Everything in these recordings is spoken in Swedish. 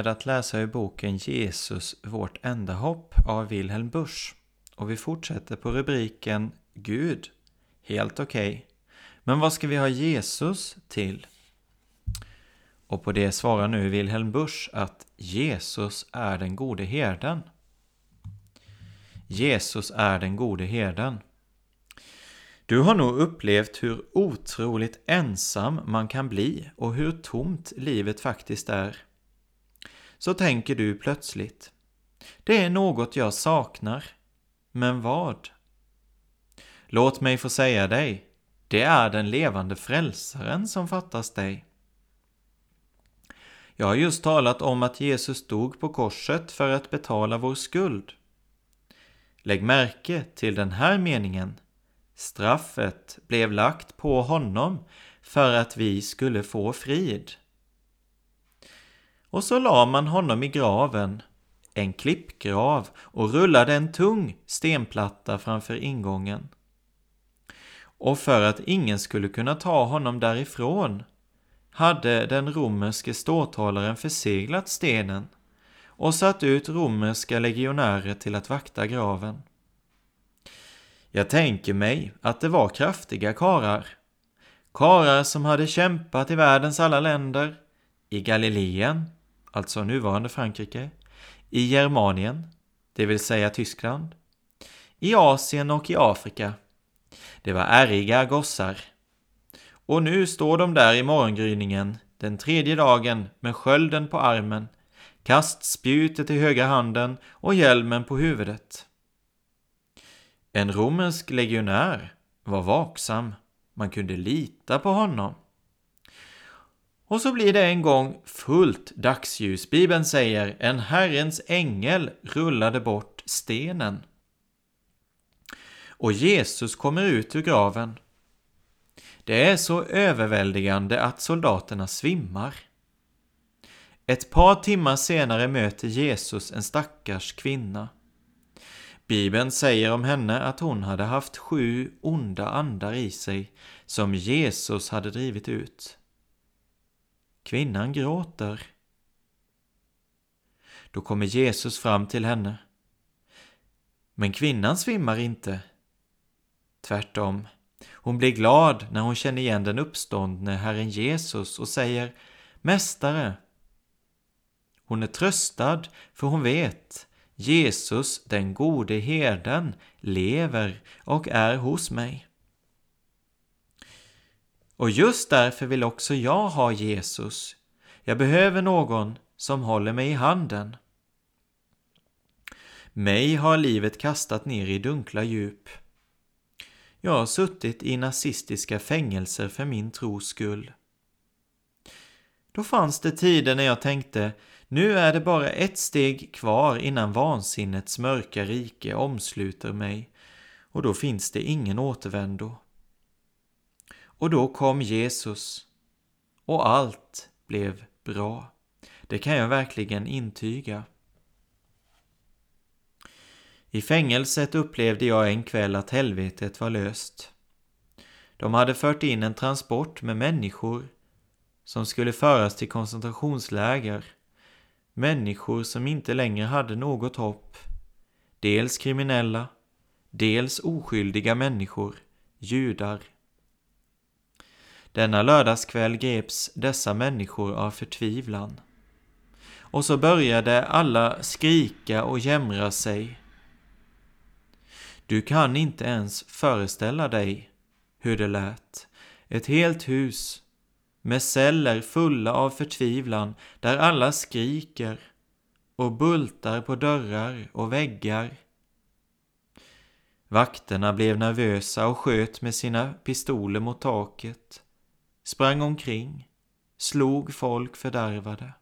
Med att läsa ur boken Jesus, vårt enda hopp av Wilhelm Busch. Och vi fortsätter på rubriken Gud. Helt okej. Okay. Men vad ska vi ha Jesus till? Och på det svarar nu Wilhelm Busch att Jesus är den gode herden. Jesus är den gode herden. Du har nog upplevt hur otroligt ensam man kan bli och hur tomt livet faktiskt är så tänker du plötsligt. Det är något jag saknar. Men vad? Låt mig få säga dig, det är den levande frälsaren som fattas dig. Jag har just talat om att Jesus dog på korset för att betala vår skuld. Lägg märke till den här meningen. Straffet blev lagt på honom för att vi skulle få frid. Och så la man honom i graven, en klippgrav, och rullade en tung stenplatta framför ingången. Och för att ingen skulle kunna ta honom därifrån hade den romerske ståthållaren förseglat stenen och satt ut romerska legionärer till att vakta graven. Jag tänker mig att det var kraftiga karar. Karar som hade kämpat i världens alla länder, i Galileen, alltså nuvarande Frankrike, i Germanien, det vill säga Tyskland, i Asien och i Afrika. Det var ärriga gossar. Och nu står de där i morgongryningen, den tredje dagen, med skölden på armen, kastspjutet i högra handen och hjälmen på huvudet. En romersk legionär var vaksam. Man kunde lita på honom. Och så blir det en gång fullt dagsljus. Bibeln säger en Herrens ängel rullade bort stenen. Och Jesus kommer ut ur graven. Det är så överväldigande att soldaterna svimmar. Ett par timmar senare möter Jesus en stackars kvinna. Bibeln säger om henne att hon hade haft sju onda andar i sig som Jesus hade drivit ut. Kvinnan gråter. Då kommer Jesus fram till henne. Men kvinnan svimmar inte. Tvärtom. Hon blir glad när hon känner igen den uppståndne Herren Jesus och säger Mästare. Hon är tröstad för hon vet Jesus, den gode herden, lever och är hos mig. Och just därför vill också jag ha Jesus. Jag behöver någon som håller mig i handen. Mig har livet kastat ner i dunkla djup. Jag har suttit i nazistiska fängelser för min tros skull. Då fanns det tider när jag tänkte, nu är det bara ett steg kvar innan vansinnets mörka rike omsluter mig och då finns det ingen återvändo. Och då kom Jesus. Och allt blev bra. Det kan jag verkligen intyga. I fängelset upplevde jag en kväll att helvetet var löst. De hade fört in en transport med människor som skulle föras till koncentrationsläger. Människor som inte längre hade något hopp. Dels kriminella, dels oskyldiga människor, judar. Denna lördagskväll greps dessa människor av förtvivlan. Och så började alla skrika och jämra sig. Du kan inte ens föreställa dig hur det lät. Ett helt hus med celler fulla av förtvivlan där alla skriker och bultar på dörrar och väggar. Vakterna blev nervösa och sköt med sina pistoler mot taket, sprang omkring, slog folk fördärvade.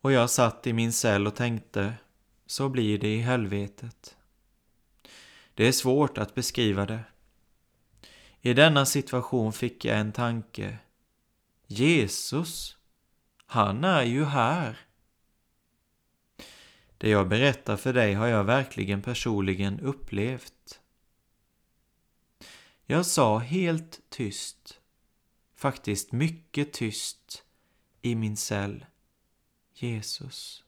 Och jag satt i min cell och tänkte, så blir det i helvetet. Det är svårt att beskriva det. I denna situation fick jag en tanke. Jesus, han är ju här. Det jag berättar för dig har jag verkligen personligen upplevt. Jag sa helt tyst, faktiskt mycket tyst, i min cell. Jesus,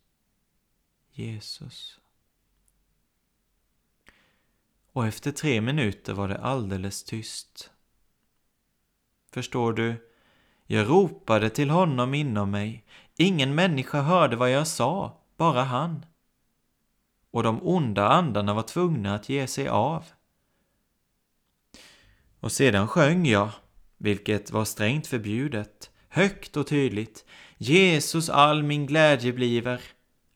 Jesus. Och efter tre minuter var det alldeles tyst. Förstår du? Jag ropade till honom inom mig. Ingen människa hörde vad jag sa, bara han. Och de onda andarna var tvungna att ge sig av. Och sedan sjöng jag, vilket var strängt förbjudet, högt och tydligt. Jesus all min glädje bliver,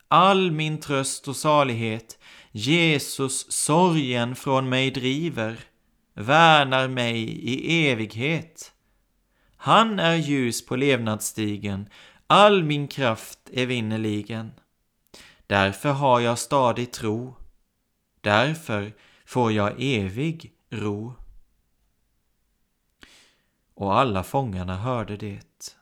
all min tröst och salighet. Jesus sorgen från mig driver, värnar mig i evighet. Han är ljus på levnadsstigen, all min kraft evinnerligen. Därför har jag stadig tro, därför får jag evig ro. Och alla fångarna hörde det.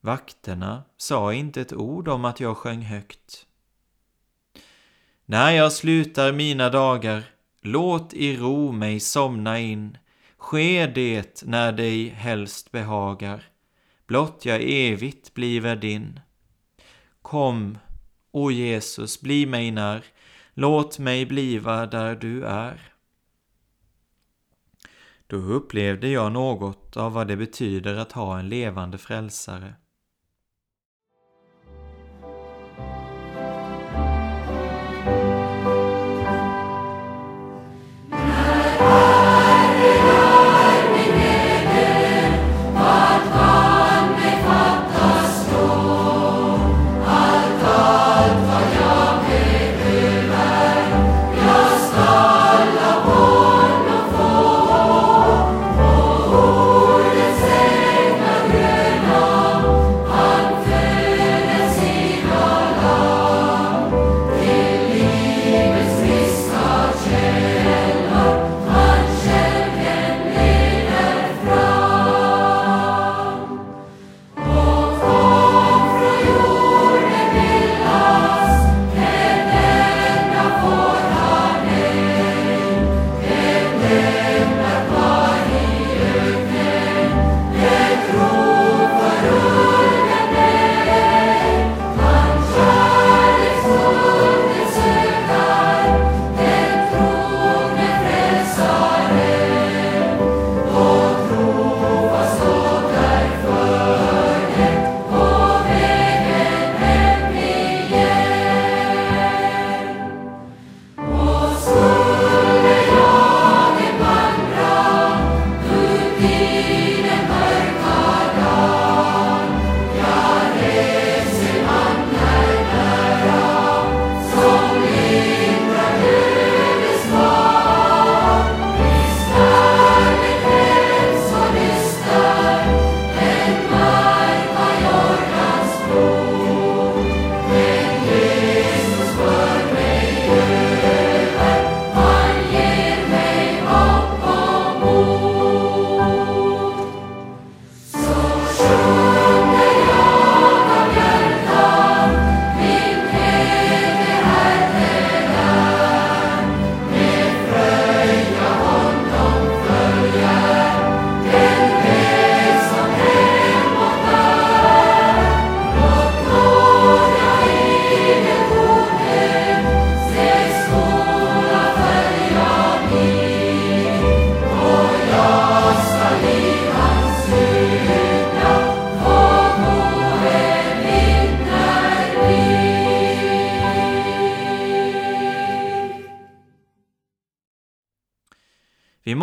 Vakterna sa inte ett ord om att jag sjöng högt. När jag slutar mina dagar, låt i ro mig somna in. Ske det när dig helst behagar, blott jag evigt bliver din. Kom, o Jesus, bli mig när, låt mig bliva där du är. Då upplevde jag något av vad det betyder att ha en levande frälsare.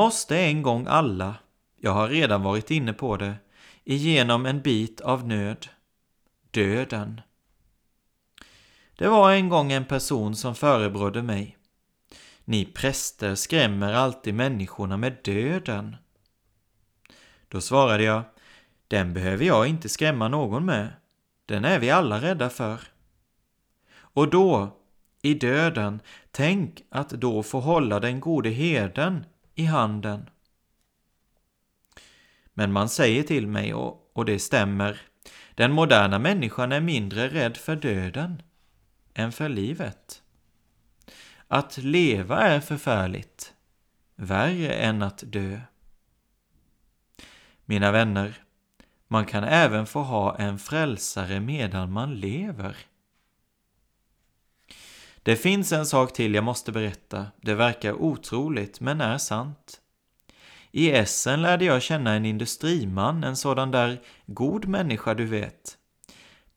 Måste en gång alla, Jag har redan varit inne på det. Igenom en bit av nöd. Döden. Det var en gång en person som förebrådde mig. Ni präster skrämmer alltid människorna med döden. Då svarade jag, den behöver jag inte skrämma någon med. Den är vi alla rädda för. Och då, i döden, tänk att då få hålla den gode herden i handen. Men man säger till mig, och, och det stämmer, den moderna människan är mindre rädd för döden än för livet. Att leva är förfärligt, värre än att dö. Mina vänner, man kan även få ha en frälsare medan man lever. Det finns en sak till jag måste berätta. Det verkar otroligt, men är sant. I Essen lärde jag känna en industriman, en sådan där god människa du vet.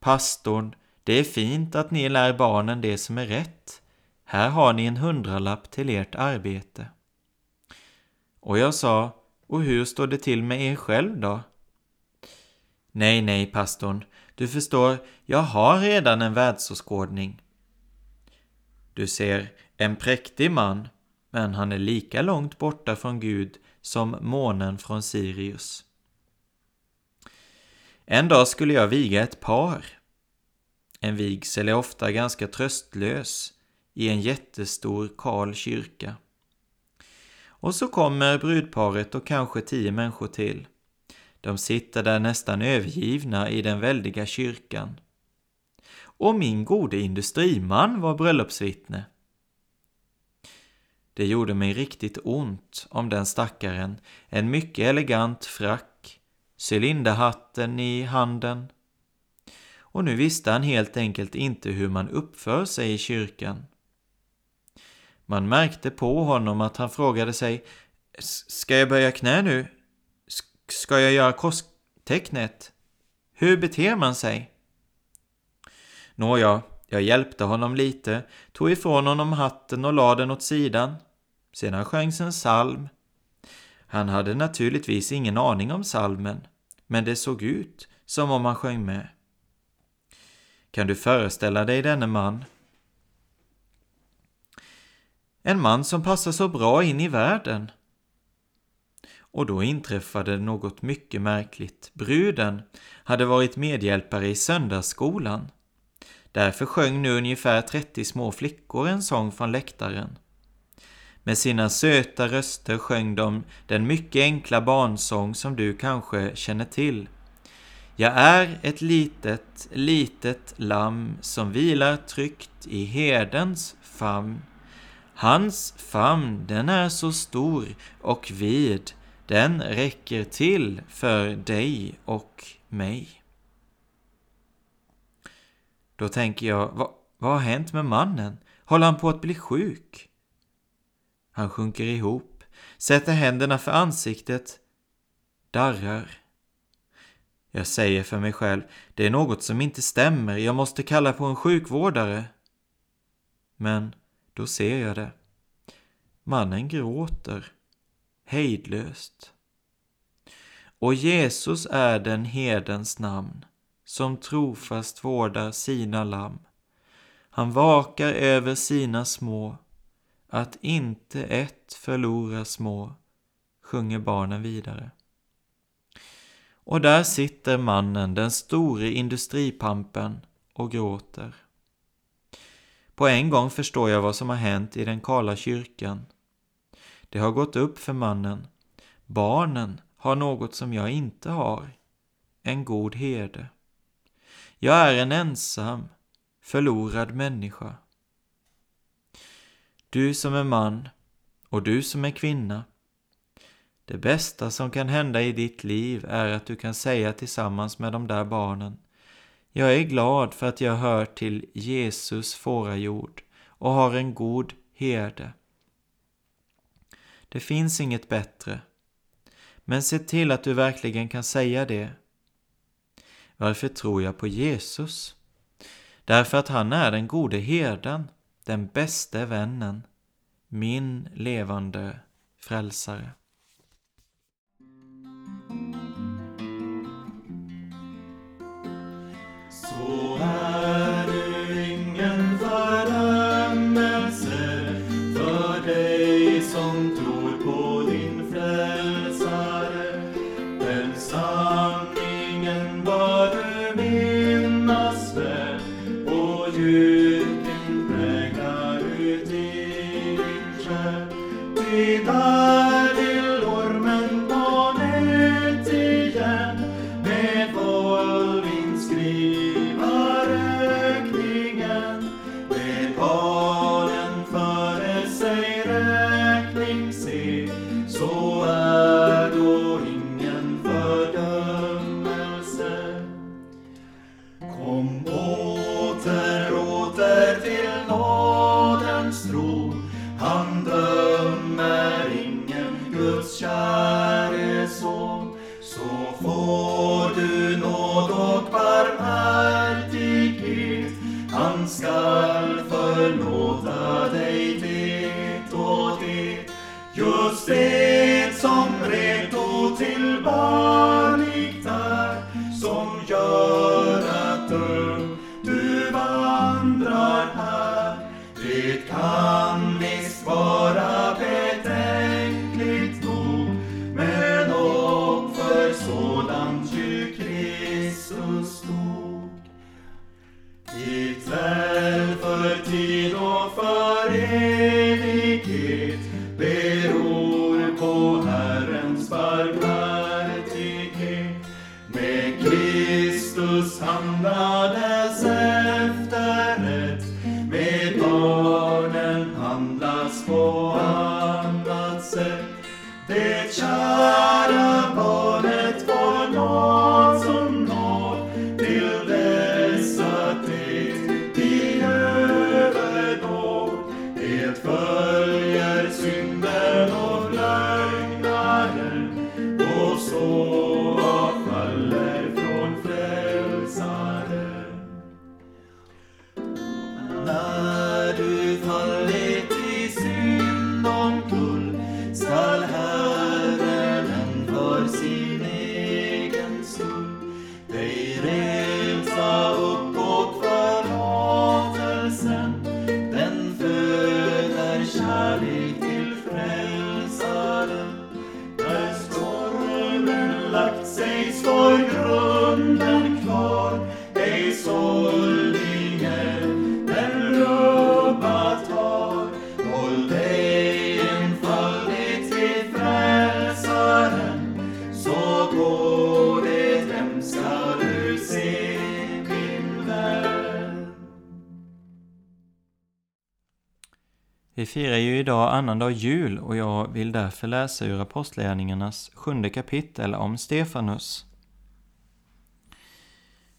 Pastorn, det är fint att ni lär barnen det som är rätt. Här har ni en hundralapp till ert arbete. Och jag sa, och hur står det till med er själv då? Nej, nej, pastorn. Du förstår, jag har redan en världsåskådning. Du ser, en präktig man, men han är lika långt borta från Gud som månen från Sirius. En dag skulle jag viga ett par. En vigsel är ofta ganska tröstlös i en jättestor kal kyrka. Och så kommer brudparet och kanske tio människor till. De sitter där nästan övergivna i den väldiga kyrkan. Och min gode industriman var bröllopsvittne. Det gjorde mig riktigt ont om den stackaren, en mycket elegant frack, cylinderhatten i handen. Och nu visste han helt enkelt inte hur man uppför sig i kyrkan. Man märkte på honom att han frågade sig Ska jag böja knä nu? Ska jag göra korstecknet? Hur beter man sig? Nåja, jag hjälpte honom lite, tog ifrån honom hatten och lade den åt sidan. Sedan sjöngs en psalm. Han hade naturligtvis ingen aning om salmen, men det såg ut som om han sjöng med. Kan du föreställa dig denne man? En man som passar så bra in i världen. Och då inträffade något mycket märkligt. Bruden hade varit medhjälpare i söndagsskolan. Därför sjöng nu ungefär 30 små flickor en sång från läktaren. Med sina söta röster sjöng de den mycket enkla barnsång som du kanske känner till. Jag är ett litet, litet lamm som vilar tryggt i herdens famn. Hans famn, den är så stor och vid, den räcker till för dig och mig. Då tänker jag, vad, vad har hänt med mannen? Håller han på att bli sjuk? Han sjunker ihop, sätter händerna för ansiktet, darrar. Jag säger för mig själv, det är något som inte stämmer, jag måste kalla på en sjukvårdare. Men då ser jag det. Mannen gråter, hejdlöst. Och Jesus är den hedens namn som trofast vårdar sina lamm. Han vakar över sina små, att inte ett förlorar små, sjunger barnen vidare. Och där sitter mannen, den store industripampen, och gråter. På en gång förstår jag vad som har hänt i den kala kyrkan. Det har gått upp för mannen. Barnen har något som jag inte har. En god herde. Jag är en ensam, förlorad människa. Du som är man och du som är kvinna. Det bästa som kan hända i ditt liv är att du kan säga tillsammans med de där barnen Jag är glad för att jag hör till Jesus fårajord och har en god herde. Det finns inget bättre. Men se till att du verkligen kan säga det varför tror jag på Jesus? Därför att han är den gode herden, den bäste vännen, min levande frälsare. Vi firar ju idag annandag jul och jag vill därför läsa ur Apostlagärningarnas sjunde kapitel om Stefanus.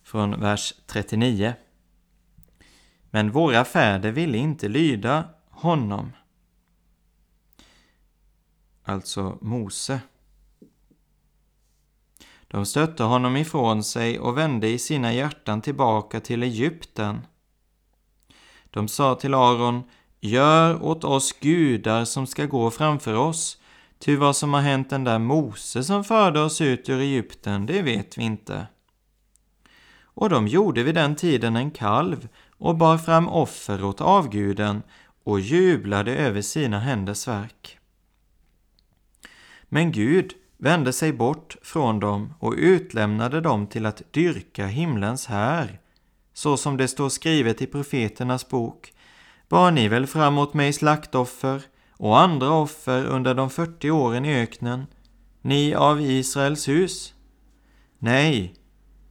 Från vers 39. Men våra fäder ville inte lyda honom. Alltså Mose. De stötte honom ifrån sig och vände i sina hjärtan tillbaka till Egypten. De sa till Aron, gör åt oss gudar som ska gå framför oss, ty vad som har hänt den där Mose som förde oss ut ur Egypten, det vet vi inte. Och de gjorde vid den tiden en kalv och bar fram offer åt avguden och jublade över sina händers verk. Men Gud vände sig bort från dem och utlämnade dem till att dyrka himlens här, så som det står skrivet i profeternas bok. Bar ni väl framåt mig slaktoffer och andra offer under de 40 åren i öknen, ni av Israels hus? Nej,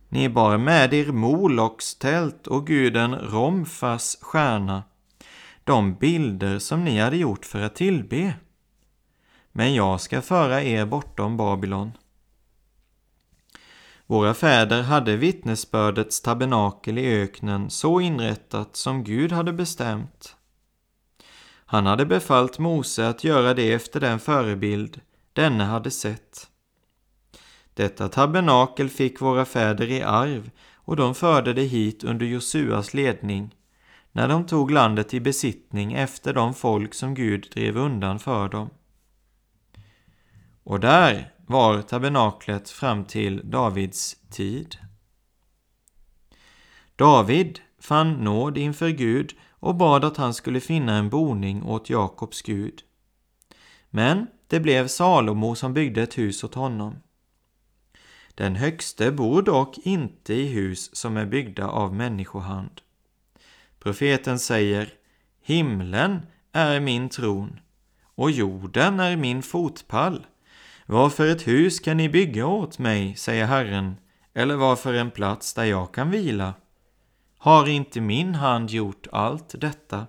ni bar med er Moloks tält och guden Romfas stjärna, de bilder som ni hade gjort för att tillbe. Men jag ska föra er bortom Babylon. Våra fäder hade vittnesbördets tabernakel i öknen så inrättat som Gud hade bestämt. Han hade befallt Mose att göra det efter den förebild denne hade sett. Detta tabernakel fick våra fäder i arv och de förde det hit under Josuas ledning när de tog landet i besittning efter de folk som Gud drev undan för dem. Och där var tabernaklet fram till Davids tid. David fann nåd inför Gud och bad att han skulle finna en boning åt Jakobs Gud. Men det blev Salomo som byggde ett hus åt honom. Den högste bor dock inte i hus som är byggda av människohand. Profeten säger Himlen är min tron och jorden är min fotpall. Varför ett hus kan ni bygga åt mig, säger Herren, eller varför en plats där jag kan vila? Har inte min hand gjort allt detta?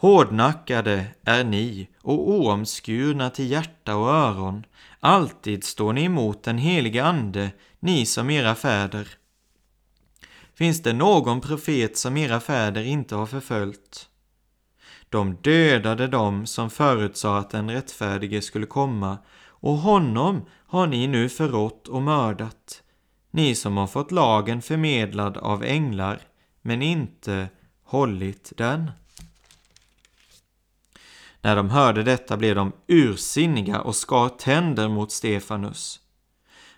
Hårdnackade är ni och oomskurna till hjärta och öron. Alltid står ni emot den helige Ande, ni som era fäder. Finns det någon profet som era fäder inte har förföljt? De dödade dem som förutsade att den rättfärdige skulle komma och honom har ni nu förrått och mördat, ni som har fått lagen förmedlad av änglar, men inte hållit den. När de hörde detta blev de ursinniga och skar tänder mot Stefanus.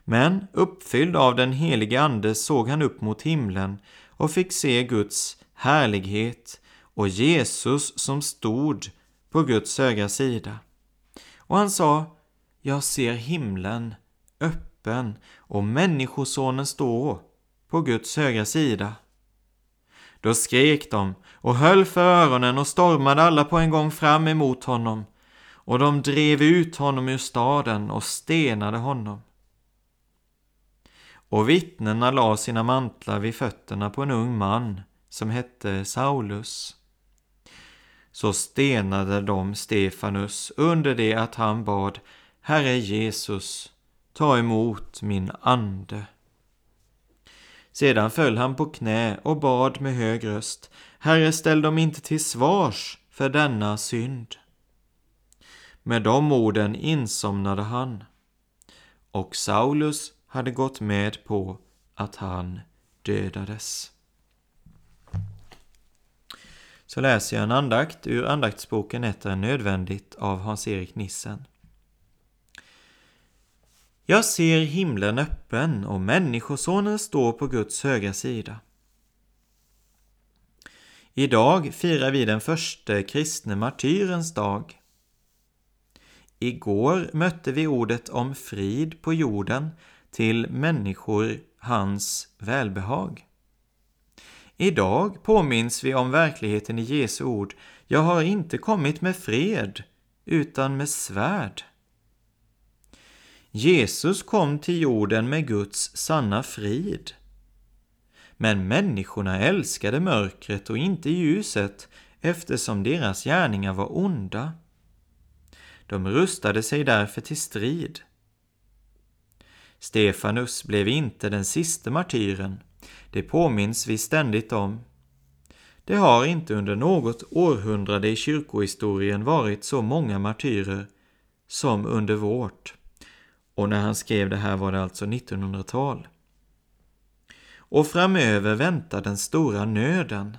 Men uppfylld av den helige Ande såg han upp mot himlen och fick se Guds härlighet och Jesus som stod på Guds högra sida. Och han sa, jag ser himlen öppen och Människosonen stå på Guds högra sida. Då skrek de och höll för öronen och stormade alla på en gång fram emot honom och de drev ut honom ur staden och stenade honom. Och vittnena la sina mantlar vid fötterna på en ung man som hette Saulus. Så stenade de Stefanus under det att han bad Herre Jesus, ta emot min ande. Sedan föll han på knä och bad med hög röst Herre, ställ dem inte till svars för denna synd. Med de orden insomnade han, och Saulus hade gått med på att han dödades. Så läser jag en andakt ur andaktsboken Ett är nödvändigt av Hans-Erik Nissen. Jag ser himlen öppen och Människosonen står på Guds högra sida. Idag firar vi den första kristne martyrens dag. Igår mötte vi ordet om frid på jorden till människor hans välbehag. Idag påminns vi om verkligheten i Jesu ord. Jag har inte kommit med fred, utan med svärd. Jesus kom till jorden med Guds sanna frid. Men människorna älskade mörkret och inte ljuset eftersom deras gärningar var onda. De rustade sig därför till strid. Stefanus blev inte den sista martyren, det påminns vi ständigt om. Det har inte under något århundrade i kyrkohistorien varit så många martyrer som under vårt. Och när han skrev det här var det alltså 1900-tal. Och framöver väntar den stora nöden.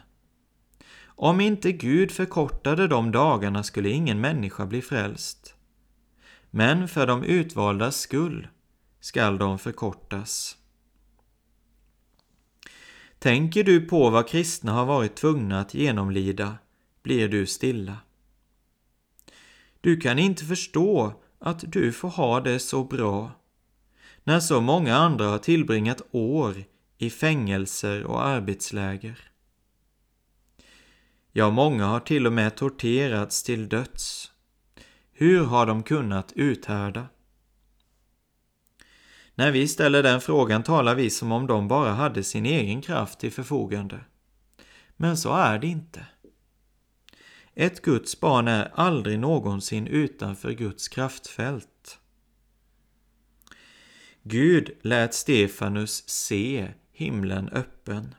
Om inte Gud förkortade de dagarna skulle ingen människa bli frälst. Men för de utvaldas skull skall de förkortas. Tänker du på vad kristna har varit tvungna att genomlida blir du stilla. Du kan inte förstå att du får ha det så bra när så många andra har tillbringat år i fängelser och arbetsläger. Ja, många har till och med torterats till döds. Hur har de kunnat uthärda? När vi ställer den frågan talar vi som om de bara hade sin egen kraft till förfogande. Men så är det inte. Ett Guds barn är aldrig någonsin utanför Guds kraftfält. Gud lät Stefanus se himlen öppen.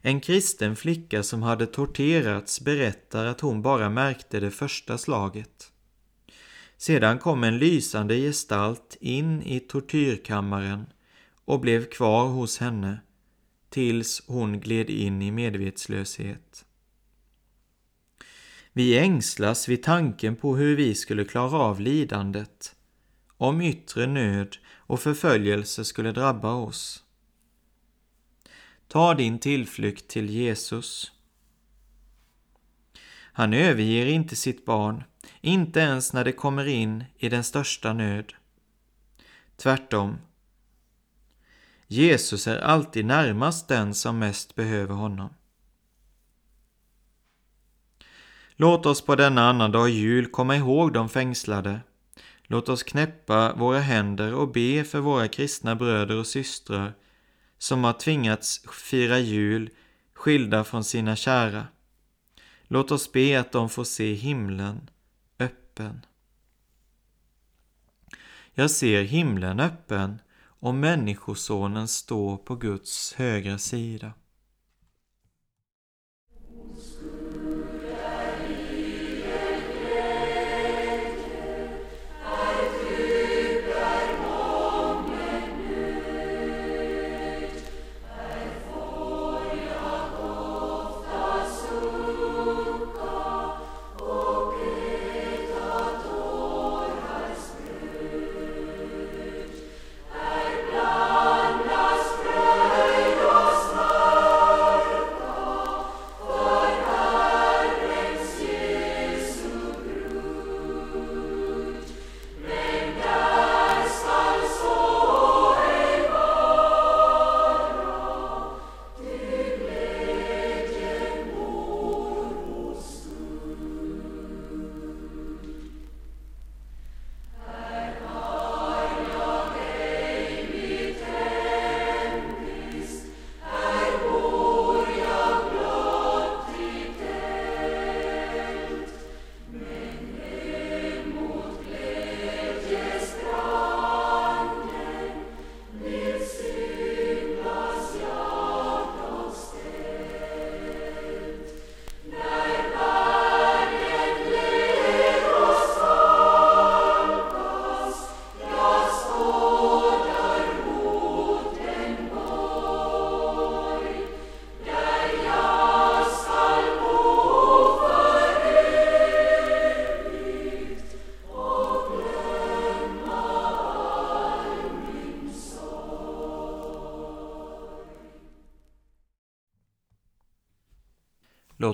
En kristen flicka som hade torterats berättar att hon bara märkte det första slaget. Sedan kom en lysande gestalt in i tortyrkammaren och blev kvar hos henne tills hon gled in i medvetslöshet. Vi ängslas vid tanken på hur vi skulle klara av lidandet om yttre nöd och förföljelse skulle drabba oss. Ta din tillflykt till Jesus. Han överger inte sitt barn, inte ens när det kommer in i den största nöd. Tvärtom. Jesus är alltid närmast den som mest behöver honom. Låt oss på denna annandag jul komma ihåg de fängslade. Låt oss knäppa våra händer och be för våra kristna bröder och systrar som har tvingats fira jul skilda från sina kära. Låt oss be att de får se himlen öppen. Jag ser himlen öppen och Människosonen står på Guds högra sida.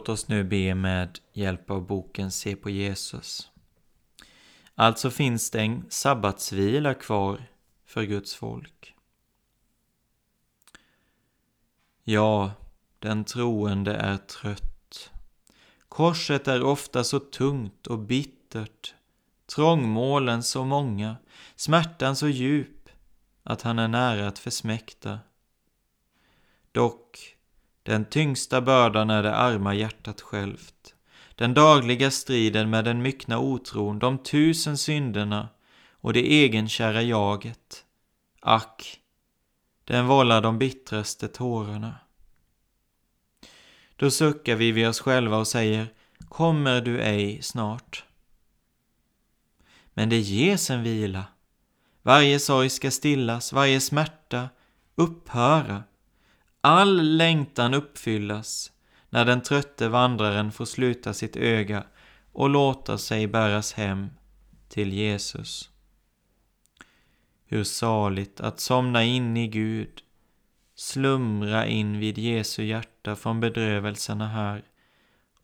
Låt oss nu be med hjälp av boken Se på Jesus. Alltså finns det en sabbatsvila kvar för Guds folk. Ja, den troende är trött. Korset är ofta så tungt och bittert, trångmålen så många, smärtan så djup att han är nära att försmäkta. Dock, den tyngsta bördan är det arma hjärtat självt. Den dagliga striden med den myckna otron, de tusen synderna och det egenkära jaget. Ack, den vållar de bittraste tårarna. Då suckar vi vid oss själva och säger Kommer du ej snart? Men det ges en vila. Varje sorg ska stillas, varje smärta upphöra. All längtan uppfyllas när den trötte vandraren får sluta sitt öga och låta sig bäras hem till Jesus. Hur saligt att somna in i Gud, slumra in vid Jesu hjärta från bedrövelserna här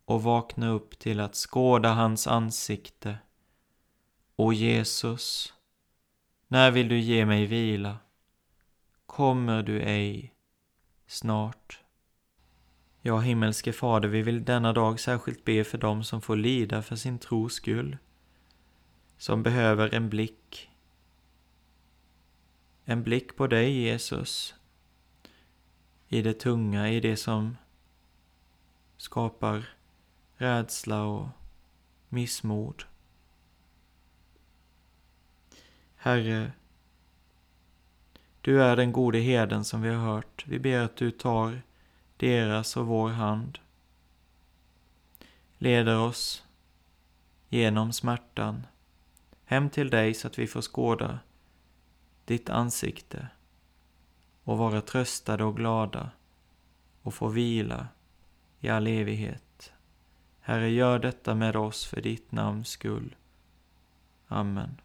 och vakna upp till att skåda hans ansikte. O Jesus, när vill du ge mig vila? Kommer du ej snart? Ja, himmelske Fader, vi vill denna dag särskilt be för dem som får lida för sin tros skull, som behöver en blick. En blick på dig, Jesus, i det tunga, i det som skapar rädsla och missmod. Herre, du är den gode herden som vi har hört. Vi ber att du tar deras och vår hand. Leder oss genom smärtan hem till dig så att vi får skåda ditt ansikte och vara tröstade och glada och få vila i all evighet. Herre, gör detta med oss för ditt namns skull. Amen.